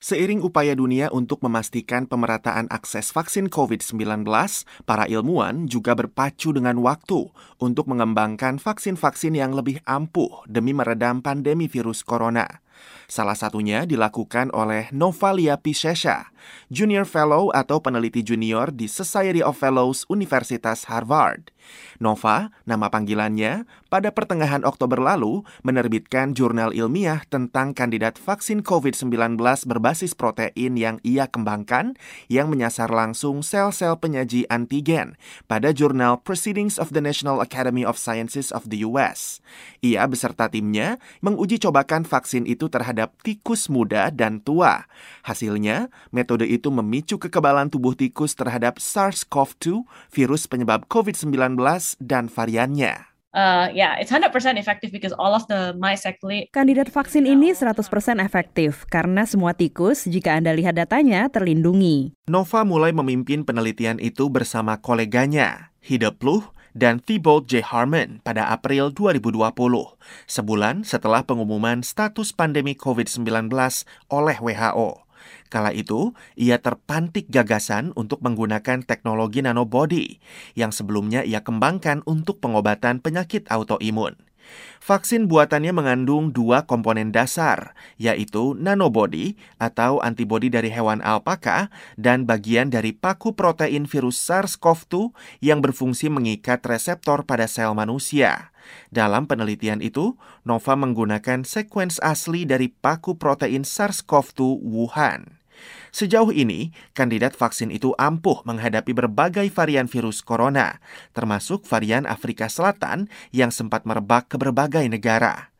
Seiring upaya dunia untuk memastikan pemerataan akses vaksin COVID-19, para ilmuwan juga berpacu dengan waktu untuk mengembangkan vaksin-vaksin yang lebih ampuh demi meredam pandemi virus corona. Salah satunya dilakukan oleh Novalia Piscesha, Junior Fellow atau peneliti junior di Society of Fellows Universitas Harvard. Nova, nama panggilannya, pada pertengahan Oktober lalu menerbitkan jurnal ilmiah tentang kandidat vaksin COVID-19 berbasis protein yang ia kembangkan yang menyasar langsung sel-sel penyaji antigen pada jurnal Proceedings of the National Academy of Sciences of the US. Ia beserta timnya menguji cobakan vaksin itu terhadap tikus muda dan tua. Hasilnya, metode itu memicu kekebalan tubuh tikus terhadap SARS-CoV-2, virus penyebab COVID-19 dan variannya. Uh, yeah, it's 100% effective because all of the mice actually... Kandidat vaksin ini 100% efektif karena semua tikus, jika Anda lihat datanya, terlindungi. Nova mulai memimpin penelitian itu bersama koleganya, Hida Pluh dan Thibault J. Harmon pada April 2020, sebulan setelah pengumuman status pandemi COVID-19 oleh WHO. Kala itu, ia terpantik gagasan untuk menggunakan teknologi nanobody yang sebelumnya ia kembangkan untuk pengobatan penyakit autoimun. Vaksin buatannya mengandung dua komponen dasar, yaitu nanobody atau antibodi dari hewan alpaka dan bagian dari paku protein virus SARS-CoV-2 yang berfungsi mengikat reseptor pada sel manusia. Dalam penelitian itu, Nova menggunakan sekuens asli dari paku protein SARS-CoV-2 Wuhan. Sejauh ini, kandidat vaksin itu ampuh menghadapi berbagai varian virus corona, termasuk varian Afrika Selatan yang sempat merebak ke berbagai negara.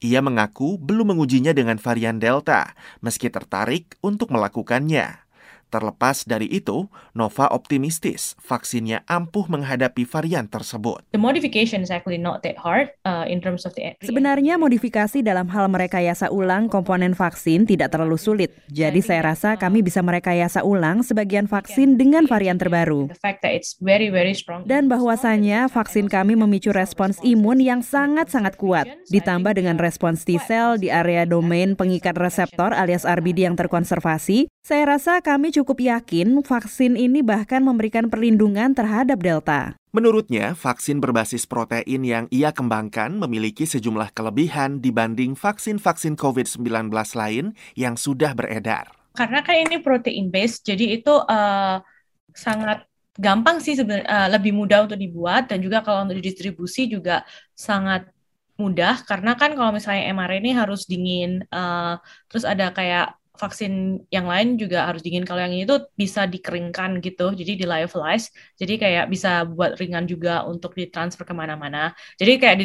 Ia mengaku belum mengujinya dengan varian Delta, meski tertarik untuk melakukannya. Terlepas dari itu, Nova optimistis vaksinnya ampuh menghadapi varian tersebut. The modification is actually not that hard uh, in terms of the Sebenarnya modifikasi dalam hal merekayasa ulang komponen vaksin tidak terlalu sulit. Jadi saya rasa kami bisa merekayasa ulang sebagian vaksin dengan varian terbaru. Dan bahwasanya vaksin kami memicu respons imun yang sangat-sangat kuat, ditambah dengan respons T-cell di area domain pengikat reseptor alias RBD yang terkonservasi, saya rasa kami cukup yakin vaksin ini bahkan memberikan perlindungan terhadap Delta. Menurutnya, vaksin berbasis protein yang ia kembangkan memiliki sejumlah kelebihan dibanding vaksin-vaksin COVID-19 lain yang sudah beredar. Karena kan ini protein based, jadi itu uh, sangat gampang sih sebenarnya uh, lebih mudah untuk dibuat dan juga kalau untuk didistribusi juga sangat mudah karena kan kalau misalnya mRNA ini harus dingin uh, terus ada kayak vaksin yang lain juga harus dingin. Kalau yang ini tuh bisa dikeringkan gitu, jadi di lyophilize. Jadi kayak bisa buat ringan juga untuk ditransfer ke mana-mana. Jadi kayak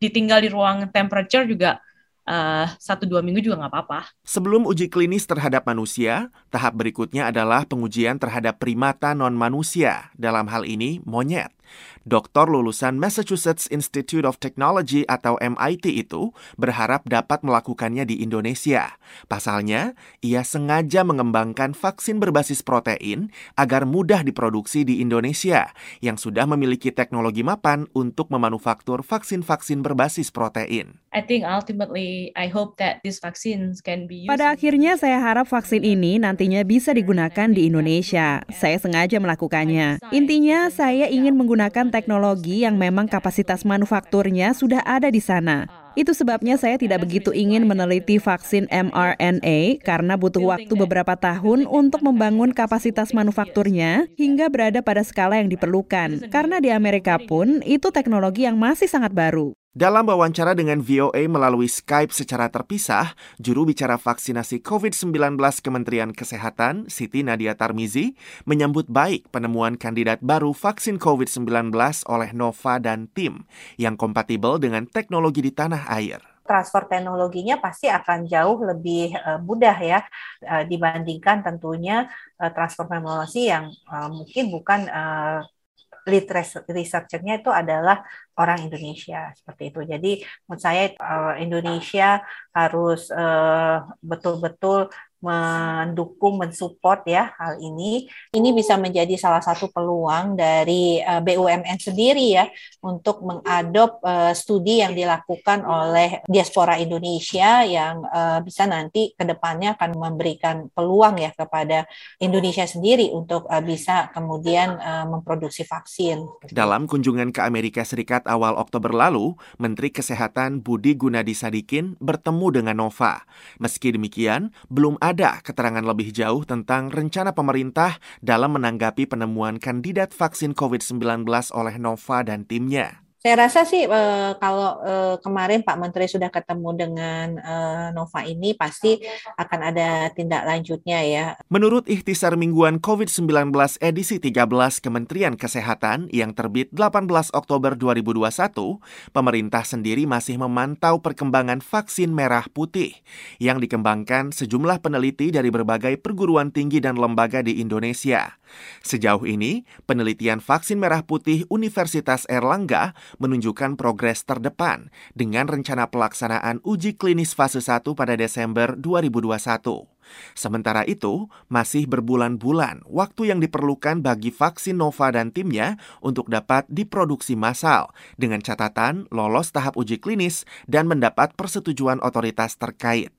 ditinggal di ruang temperature juga uh, satu dua minggu juga nggak apa-apa. Sebelum uji klinis terhadap manusia, tahap berikutnya adalah pengujian terhadap primata non manusia. Dalam hal ini monyet. Doktor lulusan Massachusetts Institute of Technology atau MIT itu berharap dapat melakukannya di Indonesia. Pasalnya, ia sengaja mengembangkan vaksin berbasis protein agar mudah diproduksi di Indonesia yang sudah memiliki teknologi mapan untuk memanufaktur vaksin-vaksin berbasis protein. I think ultimately I hope that these vaccines can be used Pada akhirnya saya harap vaksin ini nantinya bisa digunakan di Indonesia. Saya sengaja melakukannya. Intinya saya ingin menggunakan teknologi yang memang kapasitas manufakturnya sudah ada di sana. Itu sebabnya saya tidak begitu ingin meneliti vaksin mRNA karena butuh waktu beberapa tahun untuk membangun kapasitas manufakturnya hingga berada pada skala yang diperlukan. Karena di Amerika pun itu teknologi yang masih sangat baru. Dalam wawancara dengan VOA melalui Skype secara terpisah, juru bicara vaksinasi COVID-19 Kementerian Kesehatan, Siti Nadia Tarmizi, menyambut baik penemuan kandidat baru vaksin COVID-19 oleh Nova dan tim yang kompatibel dengan teknologi di tanah air. Transfer teknologinya pasti akan jauh lebih uh, mudah ya uh, dibandingkan tentunya uh, transfer teknologi yang mungkin bukan lead researchernya itu adalah orang Indonesia seperti itu. Jadi menurut saya uh, Indonesia harus betul-betul uh, mendukung, mensupport ya hal ini. Ini bisa menjadi salah satu peluang dari eh, BUMN sendiri ya untuk mengadop uh, studi yang dilakukan oleh diaspora Indonesia yang uh, bisa nanti ke depannya akan memberikan peluang ya kepada Indonesia sendiri untuk bisa kemudian memproduksi vaksin. Dalam kunjungan ke Amerika Serikat awal Oktober lalu, Menteri Kesehatan Budi Gunadi Sadikin bertemu dengan Nova. Meski demikian, belum ada ada keterangan lebih jauh tentang rencana pemerintah dalam menanggapi penemuan kandidat vaksin COVID-19 oleh Nova dan timnya. Saya rasa sih e, kalau e, kemarin Pak Menteri sudah ketemu dengan e, Nova ini pasti akan ada tindak lanjutnya ya. Menurut ikhtisar mingguan COVID-19 edisi 13 Kementerian Kesehatan yang terbit 18 Oktober 2021, pemerintah sendiri masih memantau perkembangan vaksin merah putih yang dikembangkan sejumlah peneliti dari berbagai perguruan tinggi dan lembaga di Indonesia. Sejauh ini, penelitian vaksin merah putih Universitas Erlangga menunjukkan progres terdepan dengan rencana pelaksanaan uji klinis fase 1 pada Desember 2021. Sementara itu, masih berbulan-bulan waktu yang diperlukan bagi vaksin Nova dan timnya untuk dapat diproduksi massal dengan catatan lolos tahap uji klinis dan mendapat persetujuan otoritas terkait.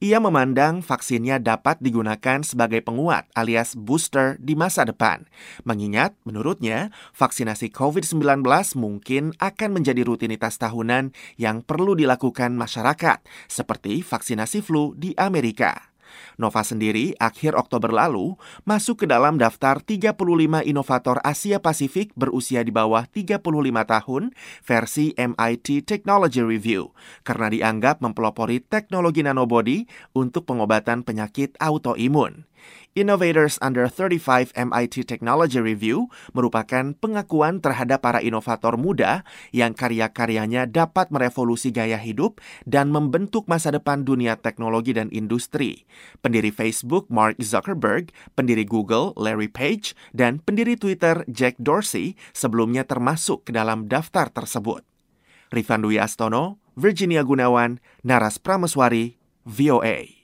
Ia memandang vaksinnya dapat digunakan sebagai penguat alias booster di masa depan. Mengingat, menurutnya, vaksinasi COVID-19 mungkin akan menjadi rutinitas tahunan yang perlu dilakukan masyarakat, seperti vaksinasi flu di Amerika. Nova sendiri akhir Oktober lalu masuk ke dalam daftar 35 inovator Asia Pasifik berusia di bawah 35 tahun versi MIT Technology Review karena dianggap mempelopori teknologi nanobody untuk pengobatan penyakit autoimun. Innovators Under 35 MIT Technology Review merupakan pengakuan terhadap para inovator muda yang karya-karyanya dapat merevolusi gaya hidup dan membentuk masa depan dunia teknologi dan industri. Pendiri Facebook Mark Zuckerberg, pendiri Google Larry Page, dan pendiri Twitter Jack Dorsey sebelumnya termasuk ke dalam daftar tersebut. Rifan Dwi Astono, Virginia Gunawan, Naras Prameswari, VOA.